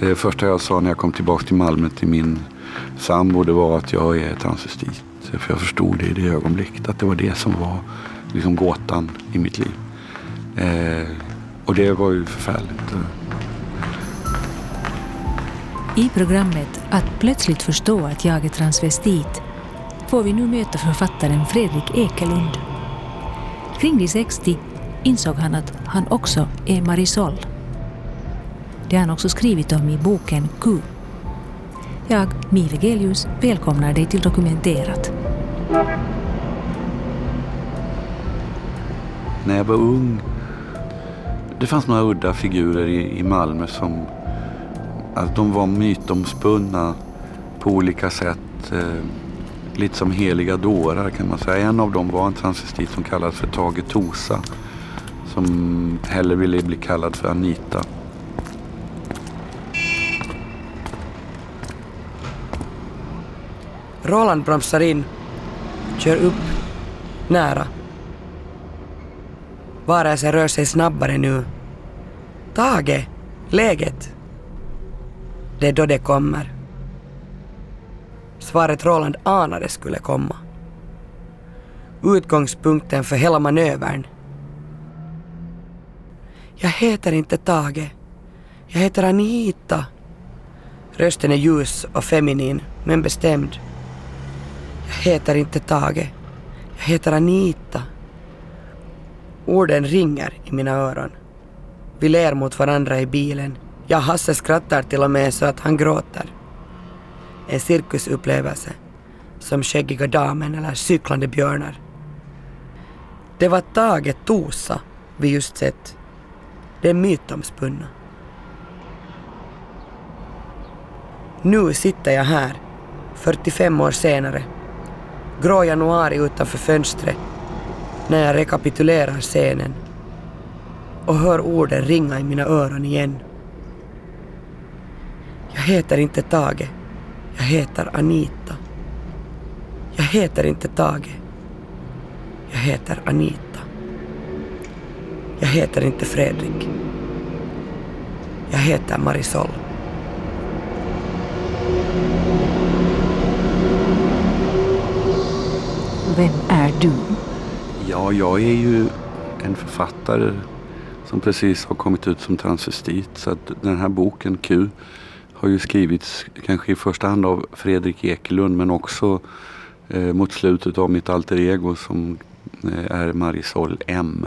Det första jag sa när jag kom tillbaka till Malmö till min sambo det var att jag är transvestit. För jag förstod det i det ögonblicket att det var det som var liksom gåtan i mitt liv. Eh, och det var ju förfärligt. I programmet Att plötsligt förstå att jag är transvestit får vi nu möta författaren Fredrik Ekelund. Kring de 60 insåg han att han också är Marisol. Det har han också skrivit om i boken Q. Jag, Mi Vegelius, välkomnar dig till Dokumenterat. När jag var ung, det fanns några udda figurer i, i Malmö som alltså de var mytomspunna på olika sätt. Eh, lite som heliga dårar kan man säga. En av dem var en transvestit som kallades för Tage Tosa. Som hellre ville bli kallad för Anita. Roland bromsar in, kör upp, nära. Varelsen rör sig snabbare nu. Tage, läget? Det är då det kommer. Svaret Roland anade skulle komma. Utgångspunkten för hela manövern. Jag heter inte Tage. Jag heter Anita. Rösten är ljus och feminin, men bestämd. Jag heter inte Tage. Jag heter Anita. Orden ringer i mina öron. Vi ler mot varandra i bilen. Ja, Hasse skrattar till och med så att han gråter. En cirkusupplevelse. Som Skäggiga damen eller Cyklande björnar. Det var Tage Tosa vi just sett. Det är mytomspunna. Nu sitter jag här, 45 år senare grå januari utanför fönstret när jag rekapitulerar scenen och hör orden ringa i mina öron igen. Jag heter inte Tage. Jag heter Anita. Jag heter inte Tage. Jag heter Anita. Jag heter inte Fredrik. Jag heter Marisol. Vem är du? Ja, jag är ju en författare som precis har kommit ut som transvestit. Så att den här boken Q har ju skrivits kanske i första hand av Fredrik Ekelund men också eh, mot slutet av mitt alter ego som eh, är Marisol M.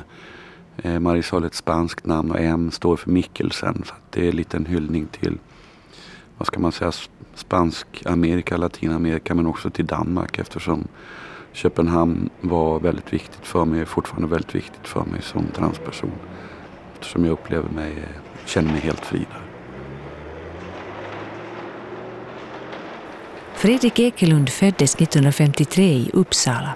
Eh, Marisol är ett spanskt namn och M står för Mikkelsen. Så det är lite en hyllning till, vad ska man säga, spansk Amerika, Latinamerika men också till Danmark eftersom Köpenhamn var väldigt viktigt för mig, är fortfarande väldigt viktigt för mig som transperson. Eftersom jag upplever mig, eh, känner mig helt fri där. Fredrik Ekelund föddes 1953 i Uppsala.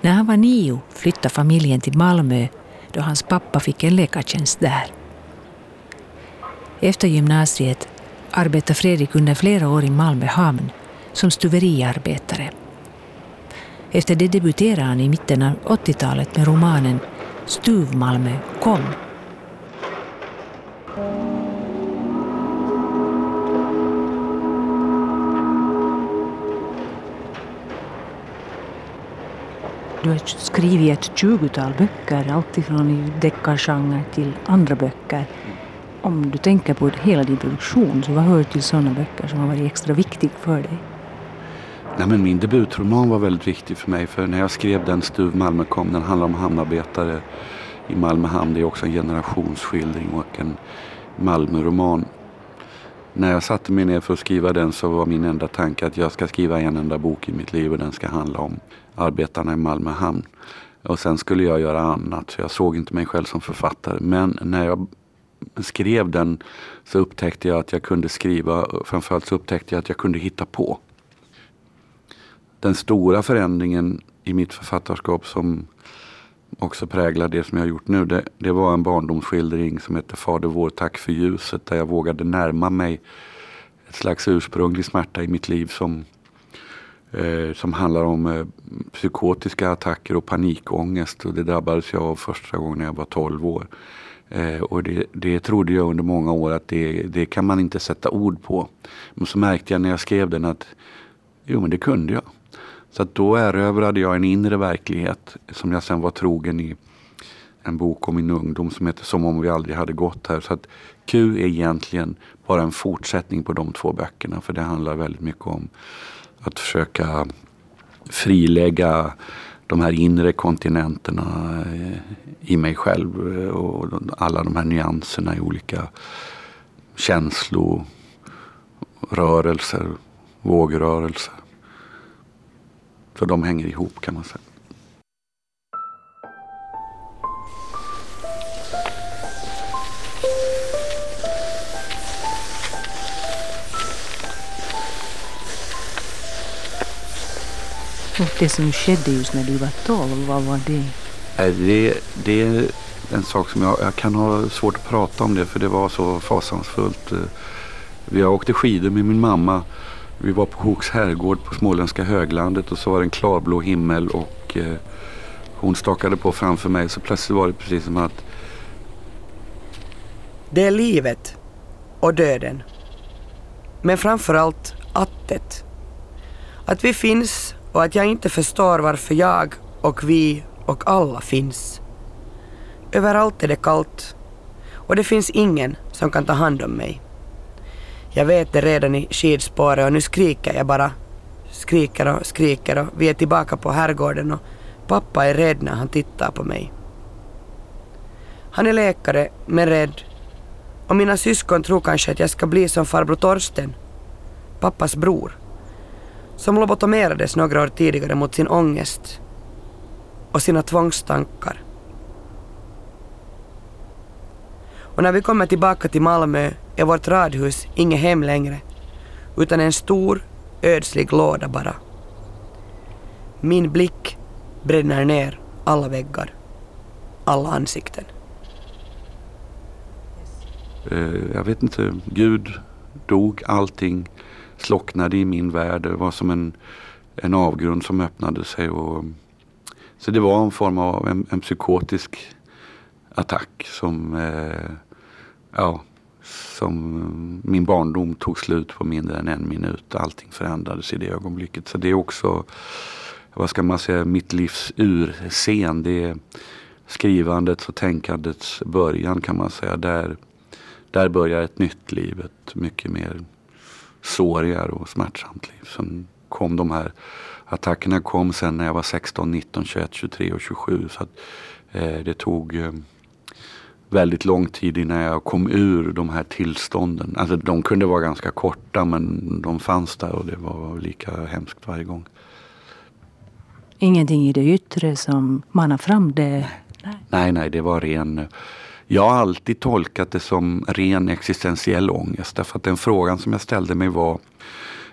När han var nio flyttade familjen till Malmö då hans pappa fick en läkartjänst där. Efter gymnasiet arbetade Fredrik under flera år i Malmö hamn som stuveriarbetare. Efter det debuterade han i mitten av 80-talet med romanen Stuvmalmö kom. Du har skrivit ett tjugotal böcker, alltifrån deckargenre till andra böcker. Om du tänker på hela din produktion, så vad hör till sådana böcker som har varit extra viktiga för dig? Nej, men min debutroman var väldigt viktig för mig för när jag skrev den Stuv Malmö kom, den handlar om hamnarbetare i Malmö hamn. Det är också en generationsskildring och en Malmöroman. När jag satte mig ner för att skriva den så var min enda tanke att jag ska skriva en enda bok i mitt liv och den ska handla om arbetarna i Malmö hamn. Och sen skulle jag göra annat, så jag såg inte mig själv som författare. Men när jag skrev den så upptäckte jag att jag kunde skriva, framförallt så upptäckte jag att jag kunde hitta på den stora förändringen i mitt författarskap som också präglar det som jag har gjort nu. Det, det var en barndomsskildring som hette Fader vår, tack för ljuset. Där jag vågade närma mig ett slags ursprunglig smärta i mitt liv som, eh, som handlar om eh, psykotiska attacker och panikångest. Och det drabbades jag av första gången när jag var 12 år. Eh, och det, det trodde jag under många år att det, det kan man inte sätta ord på. Men så märkte jag när jag skrev den att jo men det kunde jag. Så att då erövrade jag en inre verklighet som jag sen var trogen i en bok om min ungdom som heter Som om vi aldrig hade gått här. Så att Q är egentligen bara en fortsättning på de två böckerna. För det handlar väldigt mycket om att försöka frilägga de här inre kontinenterna eh, i mig själv eh, och alla de här nyanserna i olika känslorörelser, vågrörelser. Så de hänger ihop kan man säga. Och det som skedde just när du var 12, vad var det? Det, det är en sak som jag, jag kan ha svårt att prata om det för det var så fasansfullt. Vi åkte skidor med min mamma. Vi var på Hooks herrgård på småländska höglandet och så var det en klarblå himmel och eh, hon stakade på framför mig så plötsligt var det precis som att Det är livet och döden. Men framförallt attet. Att vi finns och att jag inte förstår varför jag och vi och alla finns. Överallt är det kallt och det finns ingen som kan ta hand om mig. Jag vet det redan i skidspåret och nu skriker jag bara. Skriker och skriker och vi är tillbaka på herrgården och pappa är rädd när han tittar på mig. Han är läkare men rädd och mina syskon tror kanske att jag ska bli som farbror Torsten, pappas bror som lobotomerades några år tidigare mot sin ångest och sina tvångstankar. Och när vi kommer tillbaka till Malmö är vårt radhus inget hem längre, utan en stor, ödslig låda bara. Min blick bränner ner alla väggar, alla ansikten. Eh, jag vet inte, Gud dog, allting slocknade i min värld. Det var som en, en avgrund som öppnade sig. Och, så det var en form av en, en psykotisk attack som, eh, ja, som eh, min barndom tog slut på mindre än en minut. Allting förändrades i det ögonblicket. Så det är också, vad ska man säga, mitt livs urscen. Det är skrivandets och tänkandets början kan man säga. Där, där börjar ett nytt liv, ett mycket mer sårigare och smärtsamt liv. Sen kom de här attackerna kom sen när jag var 16, 19, 21, 23 och 27. Så att, eh, det tog eh, väldigt lång tid innan jag kom ur de här tillstånden. Alltså de kunde vara ganska korta men de fanns där och det var lika hemskt varje gång. Ingenting i det yttre som manar fram det? Nej, nej, nej det var ren jag har alltid tolkat det som ren existentiell ångest. Därför att den frågan som jag ställde mig var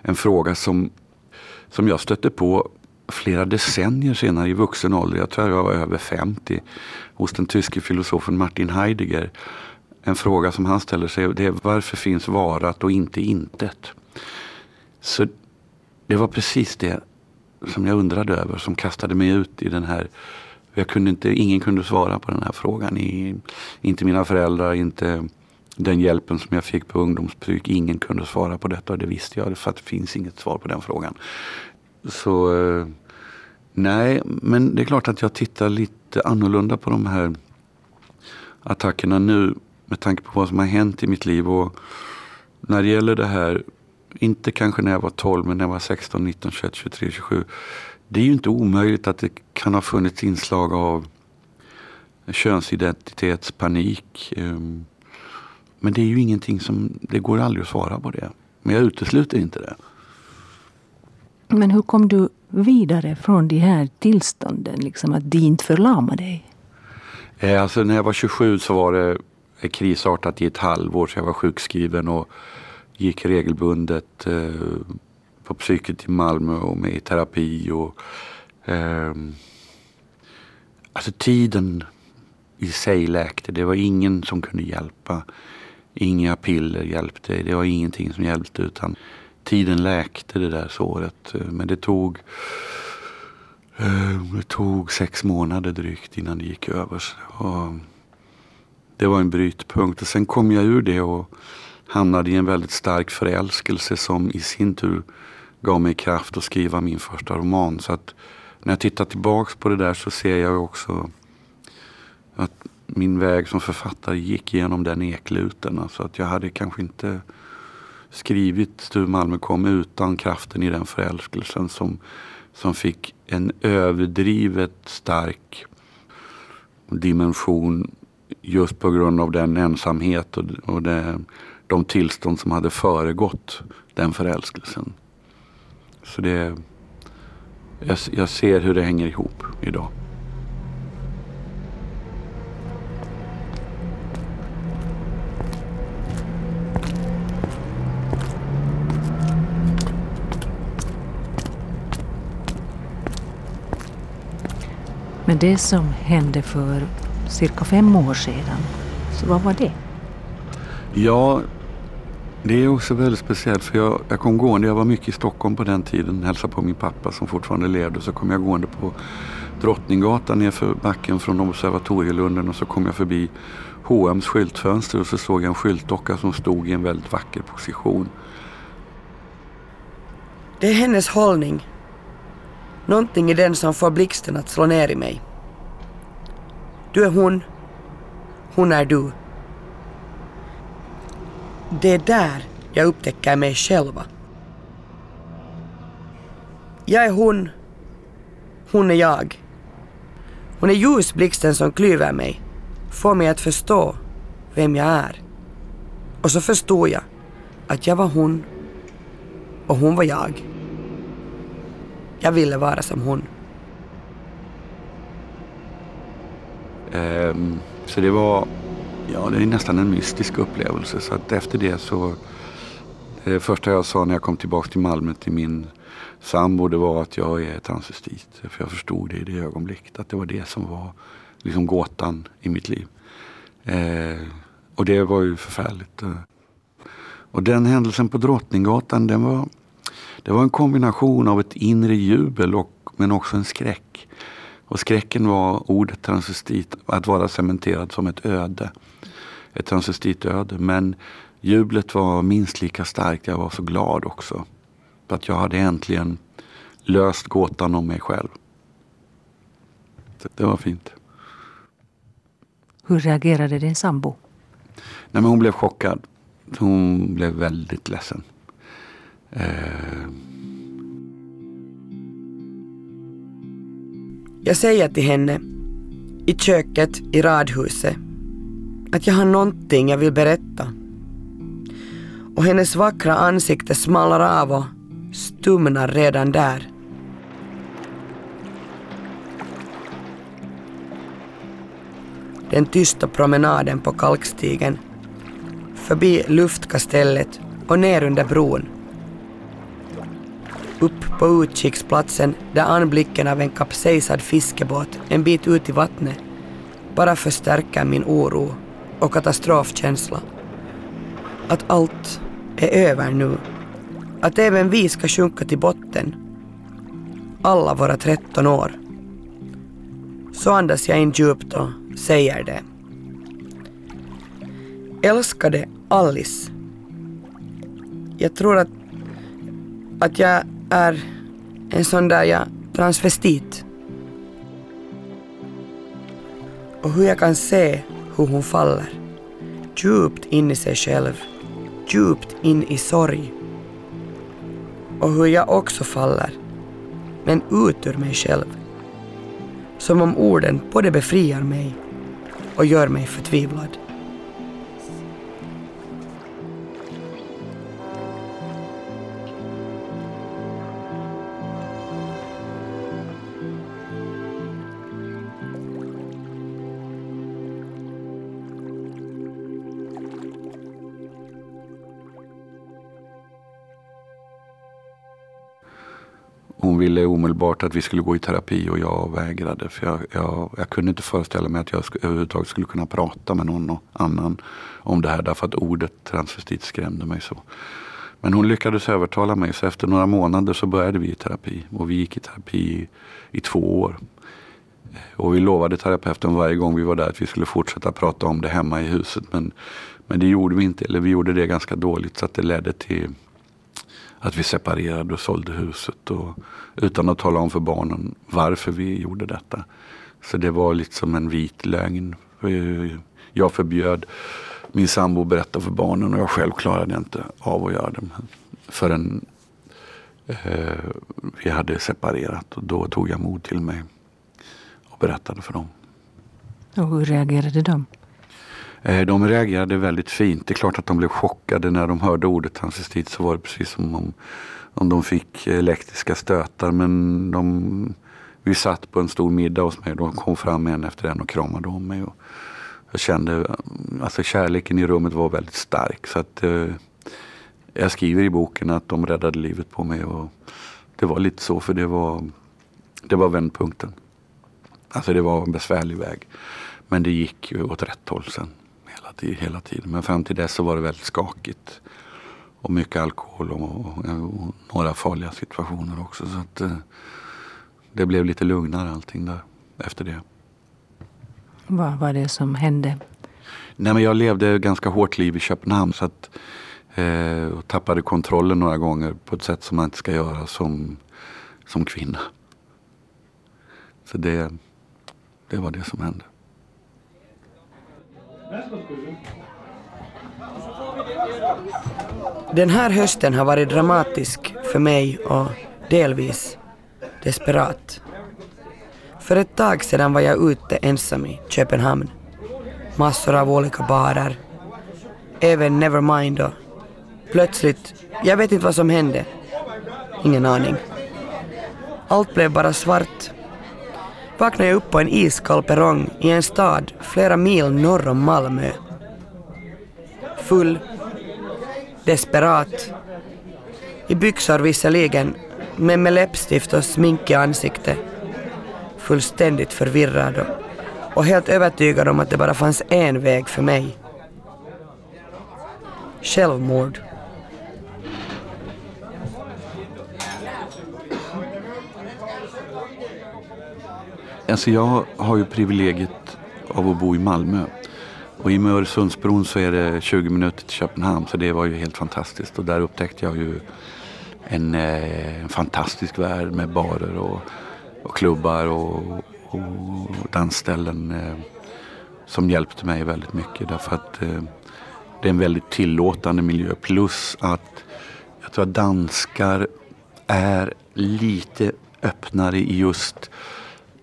en fråga som, som jag stötte på flera decennier senare i vuxen ålder. Jag tror jag var över 50. Hos den tyske filosofen Martin Heidegger. En fråga som han ställer sig det är varför finns varat och inte intet? Så det var precis det som jag undrade över som kastade mig ut i den här jag kunde inte, ingen kunde svara på den här frågan. I, inte mina föräldrar, inte den hjälpen som jag fick på ungdomspsyk. Ingen kunde svara på detta och det visste jag för att det finns inget svar på den frågan. Så eh, nej, men det är klart att jag tittar lite annorlunda på de här attackerna nu med tanke på vad som har hänt i mitt liv. Och när det gäller det här, inte kanske när jag var 12 men när jag var 16, 19, 21, 23, 27 det är ju inte omöjligt att det kan ha funnits inslag av könsidentitetspanik. Ehm, men det är ju ingenting som, det går aldrig att svara på det. Men jag utesluter inte det. Men hur kom du vidare från de här tillstånden, liksom att de inte förlamade dig? Eh, alltså när jag var 27 så var det krisartat i ett halvår så jag var sjukskriven och gick regelbundet eh, på psyket i Malmö och med i terapi. Och, eh, alltså tiden i sig läkte. Det var ingen som kunde hjälpa. Inga piller hjälpte. Det var ingenting som hjälpte utan tiden läkte det där såret. Eh, men det tog eh, det tog sex månader drygt innan det gick över. Och det var en brytpunkt. Och sen kom jag ur det och hamnade i en väldigt stark förälskelse som i sin tur gav mig kraft att skriva min första roman. Så att när jag tittar tillbaks på det där så ser jag också att min väg som författare gick genom den ekluten. Alltså att jag hade kanske inte skrivit Sture Malmö kom utan kraften i den förälskelsen som, som fick en överdrivet stark dimension just på grund av den ensamhet och, och det, de tillstånd som hade föregått den förälskelsen. Så det, jag, jag ser hur det hänger ihop idag. Men det som hände för cirka fem år sedan, så vad var det? Ja, det är också väldigt speciellt för jag, jag kom gående, jag var mycket i Stockholm på den tiden, hälsade på min pappa som fortfarande levde. Så kom jag gående på Drottninggatan nerför backen från Observatorielunden och så kom jag förbi H&M's skyltfönster och så såg jag en skyltdocka som stod i en väldigt vacker position. Det är hennes hållning. Någonting i den som får blixten att slå ner i mig. Du är hon. Hon är du. Det är där jag upptäcker mig själva. Jag är hon. Hon är jag. Hon är ljusblixten som klyver mig, får mig att förstå vem jag är. Och så förstod jag att jag var hon och hon var jag. Jag ville vara som hon. Um, så det var Ja, det är nästan en mystisk upplevelse. Så att efter det så... Det första jag sa när jag kom tillbaka till Malmö till min sambo det var att jag är transvestit. För jag förstod det i det ögonblicket. Att det var det som var liksom gåtan i mitt liv. Eh, och det var ju förfärligt. Och den händelsen på Drottninggatan den var, det var en kombination av ett inre jubel och, men också en skräck. Och skräcken var ordet transvestit, att vara cementerad som ett öde ett transvestitöde. Men jublet var minst lika starkt. Jag var så glad också. För att jag hade äntligen löst gåtan om mig själv. Det var fint. Hur reagerade din sambo? Nej, men hon blev chockad. Hon blev väldigt ledsen. Eh. Jag säger till henne i köket i radhuset att jag har någonting jag vill berätta. Och hennes vackra ansikte smalnar av och stumnar redan där. Den tysta promenaden på kalkstigen, förbi luftkastellet och ner under bron. Upp på utkiksplatsen där anblicken av en kapsejsad fiskebåt en bit ut i vattnet bara förstärker min oro och katastrofkänsla. Att allt är över nu. Att även vi ska sjunka till botten. Alla våra 13 år. Så andas jag in djupt och säger det. Älskade Alice. Jag tror att, att jag är en sån där jag transvestit. Och hur jag kan se hur hon faller. Djupt in i sig själv. Djupt in i sorg. Och hur jag också faller. Men ut ur mig själv. Som om orden både befriar mig och gör mig förtvivlad. Hon ville omedelbart att vi skulle gå i terapi och jag vägrade. För jag, jag, jag kunde inte föreställa mig att jag överhuvudtaget skulle kunna prata med någon annan om det här. Därför att ordet transvestit skrämde mig så. Men hon lyckades övertala mig så efter några månader så började vi i terapi. Och vi gick i terapi i, i två år. Och vi lovade terapeuten varje gång vi var där att vi skulle fortsätta prata om det hemma i huset. Men, men det gjorde vi inte, eller vi gjorde det ganska dåligt så att det ledde till att vi separerade och sålde huset. Och, utan att tala om för barnen varför vi gjorde detta. Så det var lite som en vit lögn. Eh, jag förbjöd min sambo att berätta för barnen och jag själv klarade inte av att göra det förrän eh, vi hade separerat. Och då tog jag mod till mig och berättade för dem. Och hur reagerade de? Eh, de reagerade väldigt fint. Det är klart att de blev chockade när de hörde ordet transvestit så var det precis som om, om de fick elektriska stötar. Men de, vi satt på en stor middag hos mig och de kom fram en efter en och kramade om mig. Och jag kände, alltså kärleken i rummet var väldigt stark. Så att, eh, jag skriver i boken att de räddade livet på mig. Och det var lite så för det var, det var vändpunkten. Alltså det var en besvärlig väg. Men det gick ju åt rätt håll sen. Hela, hela tiden. Men fram till dess så var det väldigt skakigt. Och mycket alkohol och, och, och några farliga situationer också. Så att, eh, det blev lite lugnare allting där efter det. Vad var det som hände? Nej, men jag levde ganska hårt liv i Köpenhamn. Så att, eh, och tappade kontrollen några gånger på ett sätt som man inte ska göra som, som kvinna. Så det, det var det som hände. Den här hösten har varit dramatisk för mig och delvis desperat. För ett tag sedan var jag ute ensam i Köpenhamn. Massor av olika barer. Även Nevermind och plötsligt, jag vet inte vad som hände. Ingen aning. Allt blev bara svart. Vaknade jag upp på en iskall perrong i en stad flera mil norr om Malmö. Full, desperat, i byxor visserligen, men med läppstift och smink i ansiktet fullständigt förvirrad och, och helt övertygad om att det bara fanns en väg för mig. Självmord. Alltså jag har ju privilegiet av att bo i Malmö. Och i och med Öresundsbron så är det 20 minuter till Köpenhamn så det var ju helt fantastiskt. Och där upptäckte jag ju en, eh, en fantastisk värld med barer och och klubbar och, och dansställen eh, som hjälpte mig väldigt mycket därför att eh, det är en väldigt tillåtande miljö. Plus att jag tror att danskar är lite öppnare i just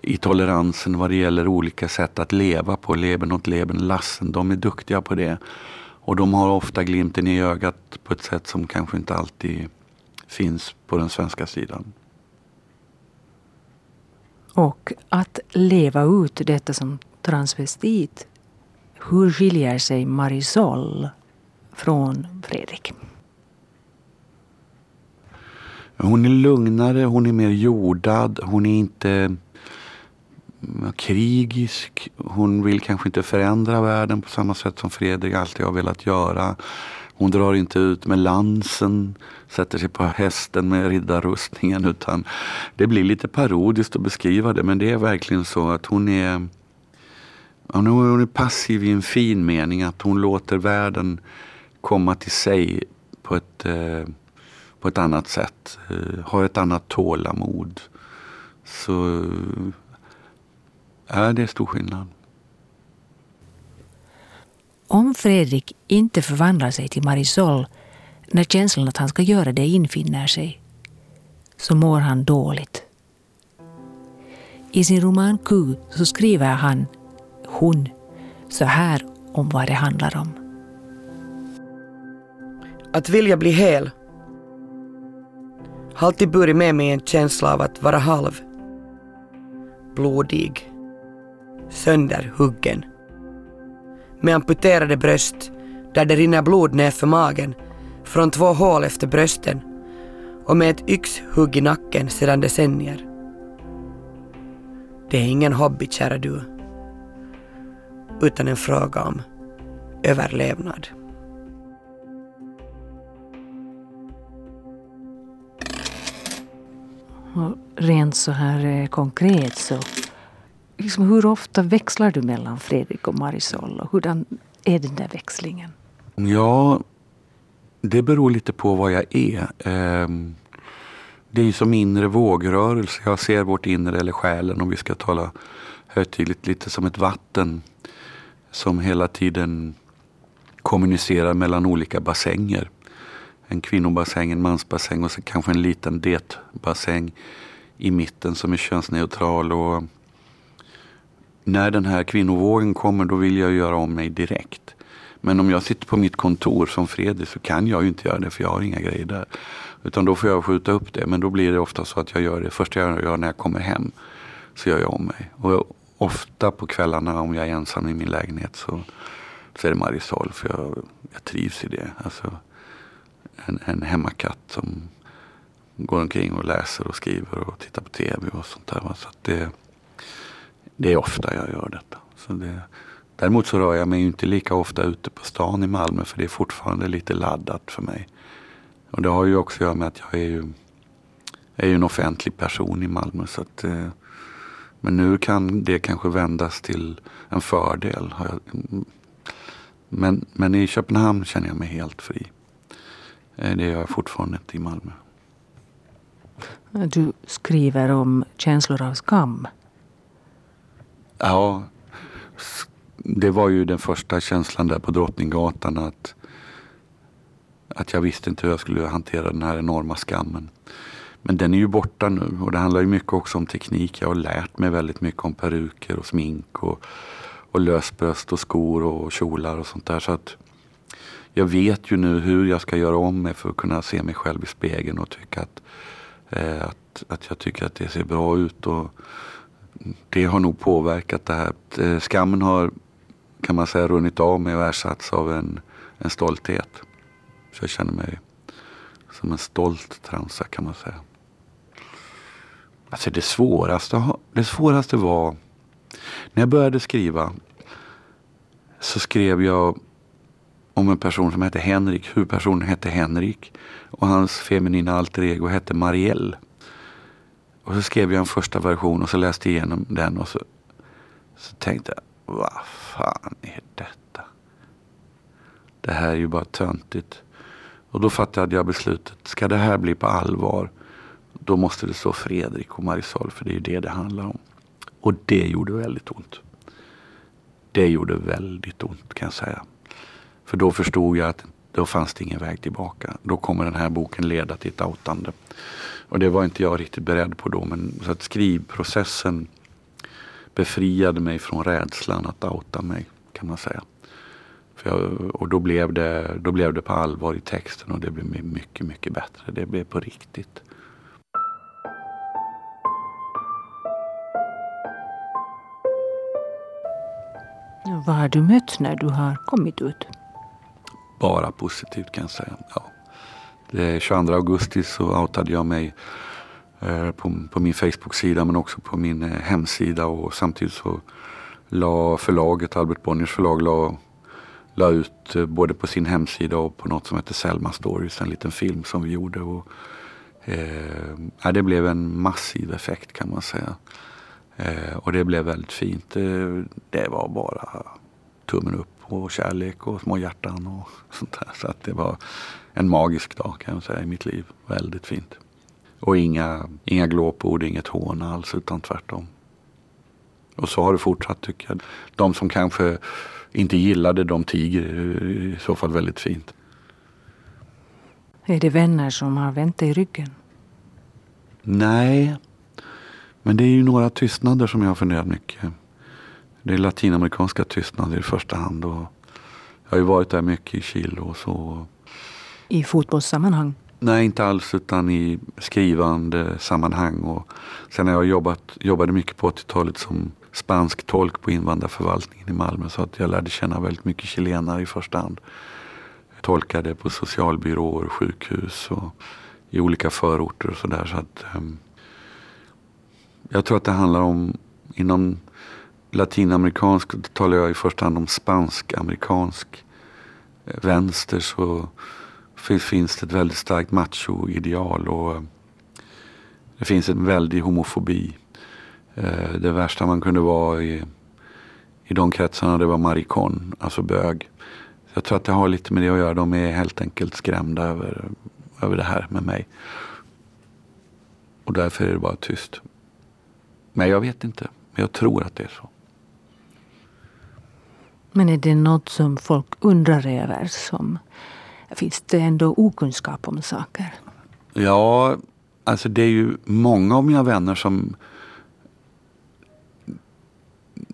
i toleransen vad det gäller olika sätt att leva på. Leben åt leben lassen. De är duktiga på det. Och de har ofta glimten i ögat på ett sätt som kanske inte alltid finns på den svenska sidan. Och att leva ut detta som transvestit. Hur skiljer sig Marisol från Fredrik? Hon är lugnare, hon är mer jordad, hon är inte Mm, krigisk. Hon vill kanske inte förändra världen på samma sätt som Fredrik alltid har velat göra. Hon drar inte ut med lansen, sätter sig på hästen med riddarrustningen utan det blir lite parodiskt att beskriva det men det är verkligen så att hon är hon är passiv i en fin mening att hon låter världen komma till sig på ett, eh, på ett annat sätt. Eh, ha har ett annat tålamod. Så ja, det är stor skillnad. Om Fredrik inte förvandlar sig till Marisol när känslan att han ska göra det infinner sig, så mår han dåligt. I sin roman Q så skriver han, hon, så här om vad det handlar om. Att vilja bli hel har alltid burit med mig en känsla av att vara halv. Blodig. Sönderhuggen med amputerade bröst där det rinner blod ner för magen från två hål efter brösten och med ett yxhugg i nacken sedan decennier. Det är ingen hobby, kära du, utan en fråga om överlevnad. Och rent så här eh, konkret så liksom, hur ofta växlar du mellan Fredrik och Marisol? Och hurdan är den där växlingen? Ja, det beror lite på vad jag är. Ehm, det är ju som inre vågrörelse. Jag ser vårt inre, eller själen om vi ska tala högtidligt, lite som ett vatten som hela tiden kommunicerar mellan olika bassänger. En kvinnobassäng, en mansbassäng och så kanske en liten detbassäng i mitten som är könsneutral. Och när den här kvinnovågen kommer då vill jag göra om mig direkt. Men om jag sitter på mitt kontor som Fredrik så kan jag ju inte göra det för jag har inga grejer där. Utan då får jag skjuta upp det. Men då blir det ofta så att jag gör det första jag gör när jag kommer hem. Så gör jag om mig. Och ofta på kvällarna om jag är ensam i min lägenhet så, så är det Marisol. För jag, jag trivs i det. Alltså, en, en hemmakatt som går omkring och läser och skriver och tittar på tv och sånt där. Så det, det är ofta jag gör detta. Så det, däremot så rör jag mig inte lika ofta ute på stan i Malmö för det är fortfarande lite laddat för mig. Och det har ju också att göra med att jag är ju, är ju en offentlig person i Malmö. Så att, eh, men nu kan det kanske vändas till en fördel. Men, men i Köpenhamn känner jag mig helt fri. Eh, det gör jag fortfarande inte i Malmö. Du skriver om känslor av skam. Ja, det var ju den första känslan där på Drottninggatan. Att, att jag visste inte hur jag skulle hantera den här enorma skammen. Men den är ju borta nu och det handlar ju mycket också om teknik. Jag har lärt mig väldigt mycket om peruker och smink och, och lösbröst och skor och kjolar och sånt där. Så att jag vet ju nu hur jag ska göra om mig för att kunna se mig själv i spegeln och tycka att, eh, att, att jag tycker att det ser bra ut. Och det har nog påverkat det här. Eh, skammen har kan man säga runnit av mig och ersatts av en, en stolthet. Så jag känner mig som en stolt transa kan man säga. Alltså det svåraste, det svåraste var när jag började skriva så skrev jag om en person som hette Henrik. Huvudpersonen hette Henrik och hans feminina alter ego hette Marielle. Och så skrev jag en första version och så läste jag igenom den och så, så tänkte jag, vad fan är detta? Det här är ju bara töntigt. Och då fattade jag beslutet, ska det här bli på allvar då måste det stå Fredrik och Marisol för det är ju det det handlar om. Och det gjorde väldigt ont. Det gjorde väldigt ont kan jag säga. För då förstod jag att då fanns det ingen väg tillbaka. Då kommer den här boken leda till ett outande. Och det var inte jag riktigt beredd på då. Men så att skrivprocessen befriade mig från rädslan att outa mig kan man säga. Jag, och då blev, det, då blev det på allvar i texten och det blev mycket, mycket bättre. Det blev på riktigt. Vad har du mött när du har kommit ut? Bara positivt kan jag säga. Ja. Det 22 augusti så outade jag mig eh, på, på, min Facebook-sida men också på min eh, hemsida och samtidigt så la förlaget, Albert Bonniers förlag, la, la ut eh, både på sin hemsida och på något som heter Selma Stories, en liten film som vi gjorde. Och, eh, det blev en massiv effekt kan man säga. Eh, och det blev väldigt fint. Det, det, var bara tummen upp och kärlek och små hjärtan och sånt där. Så att det var en magisk dag kan jag säga i mitt liv. Väldigt fint. Och inga, inga glåpord, inget hån alls utan tvärtom. Och så har det fortsatt tycker jag. De som kanske inte gillade de tiger i så fall väldigt fint. Är det vänner som har vänt dig ryggen? Nej, men det är ju några tystnader som jag har funderat mycket. Det är latinamerikanska tystnader i första hand. Och jag har ju varit där mycket i Chile och så. I fotbollssammanhang? Nej, inte alls utan i skrivande sammanhang. Och sen har jag jobbat, jobbade mycket på 80-talet som spansk tolk på invandrarförvaltningen i Malmö. Så att jag lärde känna väldigt mycket chilenare i första hand. Jag tolkade på socialbyråer, sjukhus och i olika förorter och sådär. Så att, um, jag tror att det handlar om, inom latinamerikansk, då talar jag i första hand om spansk-amerikansk eh, vänster så finns det ett väldigt starkt macho-ideal och eh, det finns en väldig homofobi. Eh, det värsta man kunde vara i, i de kretsarna det var marikon, alltså bög. Jag tror att det har lite med det att göra. De är helt enkelt skrämda över, över det här med mig. Och därför är det bara tyst. Men jag vet inte. Men jag tror att det är så. Men är det något som folk undrar över? Som, finns det ändå okunskap om saker? Ja, alltså det är ju många av mina vänner som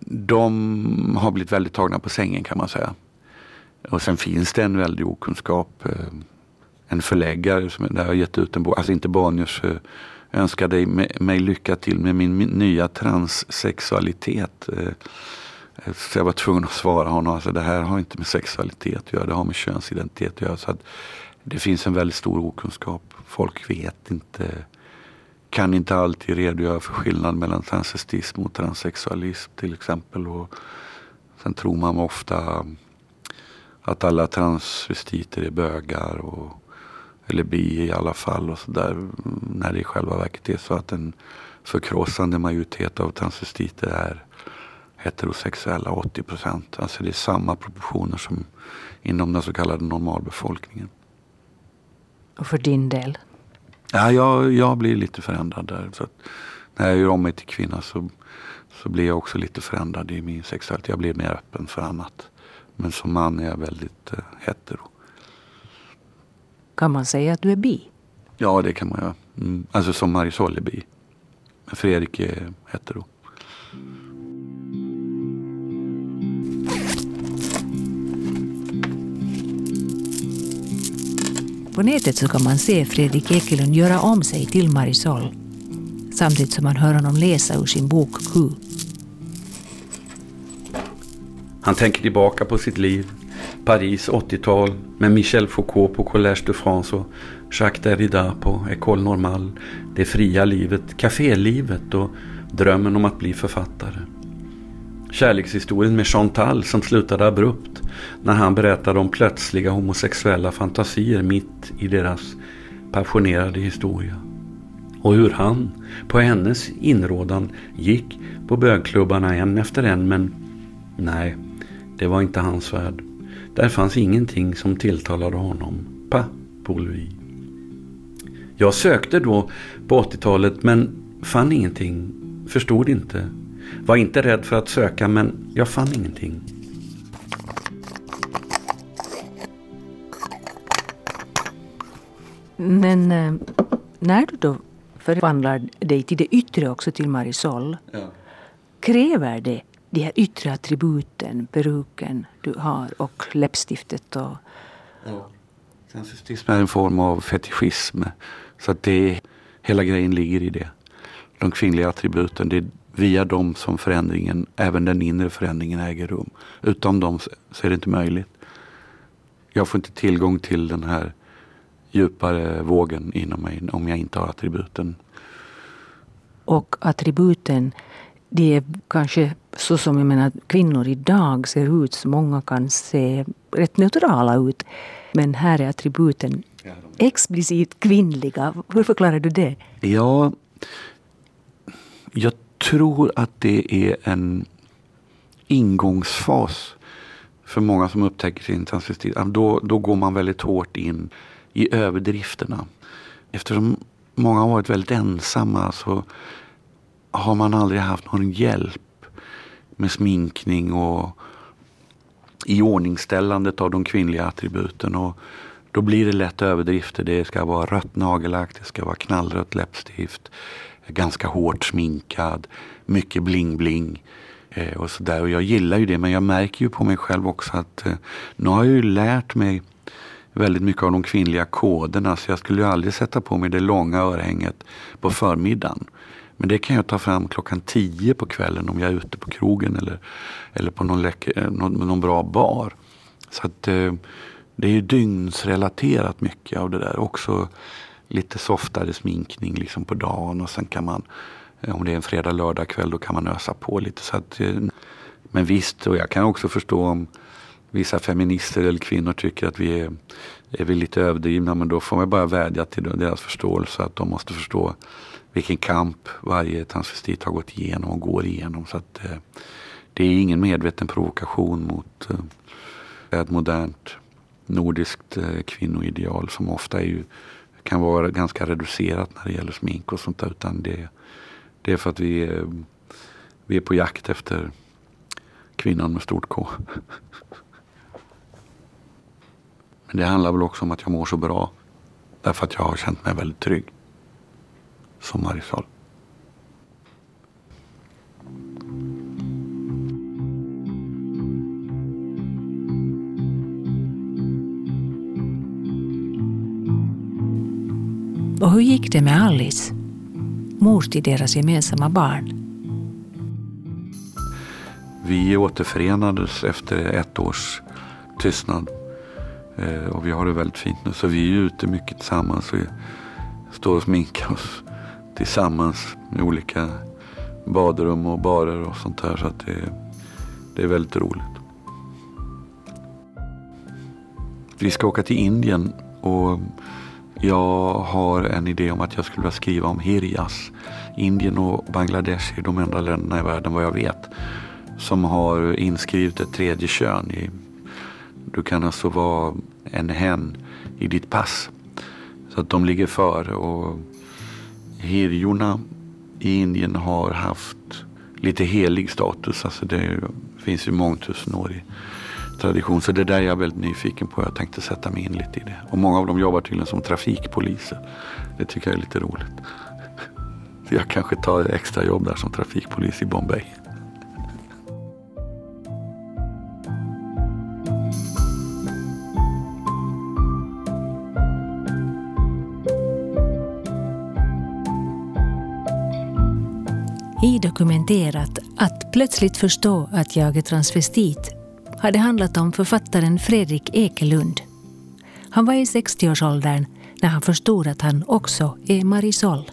de har blivit väldigt tagna på sängen kan man säga. Och sen finns det en väldig okunskap. Eh, en förläggare som där har gett ut en bok, alltså inte Bonniers eh, önskade mig lycka till med min nya transsexualitet. Eh. Så jag var tvungen att svara honom, alltså det här har inte med sexualitet att göra, det har med könsidentitet att göra. Så att det finns en väldigt stor okunskap. Folk vet inte, kan inte alltid redogöra för skillnad mellan transvestism och transsexualism till exempel. Och sen tror man ofta att alla transvestiter är bögar. Och, eller bi i alla fall och sådär. När det i själva verket är så att en förkrossande majoritet av transvestiter är heterosexuella, 80 procent. Alltså det är samma proportioner som inom den så kallade normalbefolkningen. Och för din del? Ja, jag, jag blir lite förändrad där. Så när jag gör om mig till kvinna så, så blir jag också lite förändrad i min sexualitet. Jag blir mer öppen för annat. Men som man är jag väldigt eh, hetero. Kan man säga att du är bi? Ja, det kan man göra. Mm. Alltså som Marisol är bi. Men Fredrik är hetero. På nätet så kan man se Fredrik Ekelund göra om sig till Marisol samtidigt som man hör honom läsa ur sin bok Q. Han tänker tillbaka på sitt liv. Paris 80-tal med Michel Foucault på Collège de France och Jacques Derrida på École Normale. Det fria livet, kafélivet och drömmen om att bli författare. Kärlekshistorien med Chantal som slutade abrupt när han berättade om plötsliga homosexuella fantasier mitt i deras passionerade historia. Och hur han, på hennes inrådan, gick på bögklubbarna en efter en men nej, det var inte hans värld. Där fanns ingenting som tilltalade honom. Pas pour. Jag sökte då på 80-talet men fann ingenting. Förstod inte. Var inte rädd för att söka men jag fann ingenting. Men äh, när du då förvandlar dig till det yttre också till Marisol. Ja. Kräver det de här yttre attributen, peruken du har och läppstiftet och... Ja. Transvestism är en form av fetischism. Så att det, hela grejen ligger i det. De kvinnliga attributen, det är via dem som förändringen, även den inre förändringen äger rum. Utan dem så är det inte möjligt. Jag får inte tillgång till den här djupare vågen inom mig om jag inte har attributen. Och attributen, det är kanske så som jag menar, kvinnor idag ser ut, många kan se rätt neutrala ut. Men här är attributen explicit kvinnliga. Hur förklarar du det? Ja, jag tror att det är en ingångsfas för många som upptäcker sin transvestit. Då, då går man väldigt hårt in i överdrifterna. Eftersom många har varit väldigt ensamma så har man aldrig haft någon hjälp med sminkning och iordningställandet av de kvinnliga attributen. Och då blir det lätt överdrifter. Det ska vara rött nagellack, det ska vara knallrött läppstift, ganska hårt sminkad, mycket bling-bling. Eh, och, så och jag gillar ju det men jag märker ju på mig själv också att eh, nu har jag ju lärt mig väldigt mycket av de kvinnliga koderna. Så jag skulle ju aldrig sätta på mig det långa örhänget på förmiddagen. Men det kan jag ta fram klockan tio på kvällen om jag är ute på krogen eller, eller på någon, läcker, eh, någon, någon bra bar. Så att eh, det är ju dygnsrelaterat mycket av det där. Också lite softare sminkning liksom på dagen och sen kan man eh, om det är en fredag, lördag kväll då kan man ösa på lite. Så att, eh, men visst, och jag kan också förstå om vissa feminister eller kvinnor tycker att vi är, är vi lite överdrivna men då får man bara vädja till deras förståelse att de måste förstå vilken kamp varje transvestit har gått igenom och går igenom. Så att, eh, det är ingen medveten provokation mot ett modernt nordiskt kvinnoideal som ofta är ju, kan vara ganska reducerat när det gäller smink och sånt där. Utan det, det är för att vi är, vi är på jakt efter kvinnan med stort K. Men det handlar väl också om att jag mår så bra. Därför att jag har känt mig väldigt trygg. Som Marisol. Och hur gick det med Alice? Mor till deras gemensamma barn. Vi återförenades efter ett års tystnad. Eh, och vi har det väldigt fint nu. Så vi är ute mycket tillsammans. Vi står och sminkar oss tillsammans I olika badrum och barer och sånt där. Så att det, det är väldigt roligt. Vi ska åka till Indien och jag har en idé om att jag skulle vilja skriva om hirjas. Indien och Bangladesh är de enda länderna i världen vad jag vet som har inskrivet ett tredje kön. I, du kan alltså vara en hen i ditt pass. Så att de ligger före. Och Hirjorna i Indien har haft lite helig status. Alltså det finns ju mångtusenårig tradition. Så det är jag väldigt nyfiken på. Jag tänkte sätta mig in lite i det. Och många av dem jobbar tydligen som trafikpoliser. Det tycker jag är lite roligt. Så jag kanske tar extra jobb där som trafikpolis i Bombay. I dokumenterat Att plötsligt förstå att jag är transvestit har det handlat om författaren Fredrik Ekelund. Han var i 60-årsåldern när han förstod att han också är Marisol.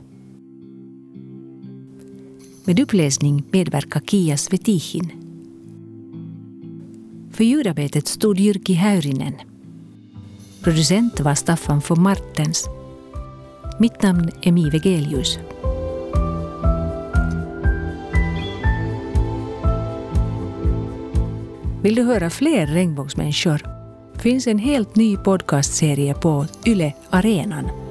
Med uppläsning medverkar Kia Svetihin. För ljudarbetet stod Jyrki Häyrinen. Producent var Staffan von Martens. Mitt namn är Mi Vegelius. Vill du höra fler regnbågsmänniskor? finns en helt ny podcastserie på Yle Arenan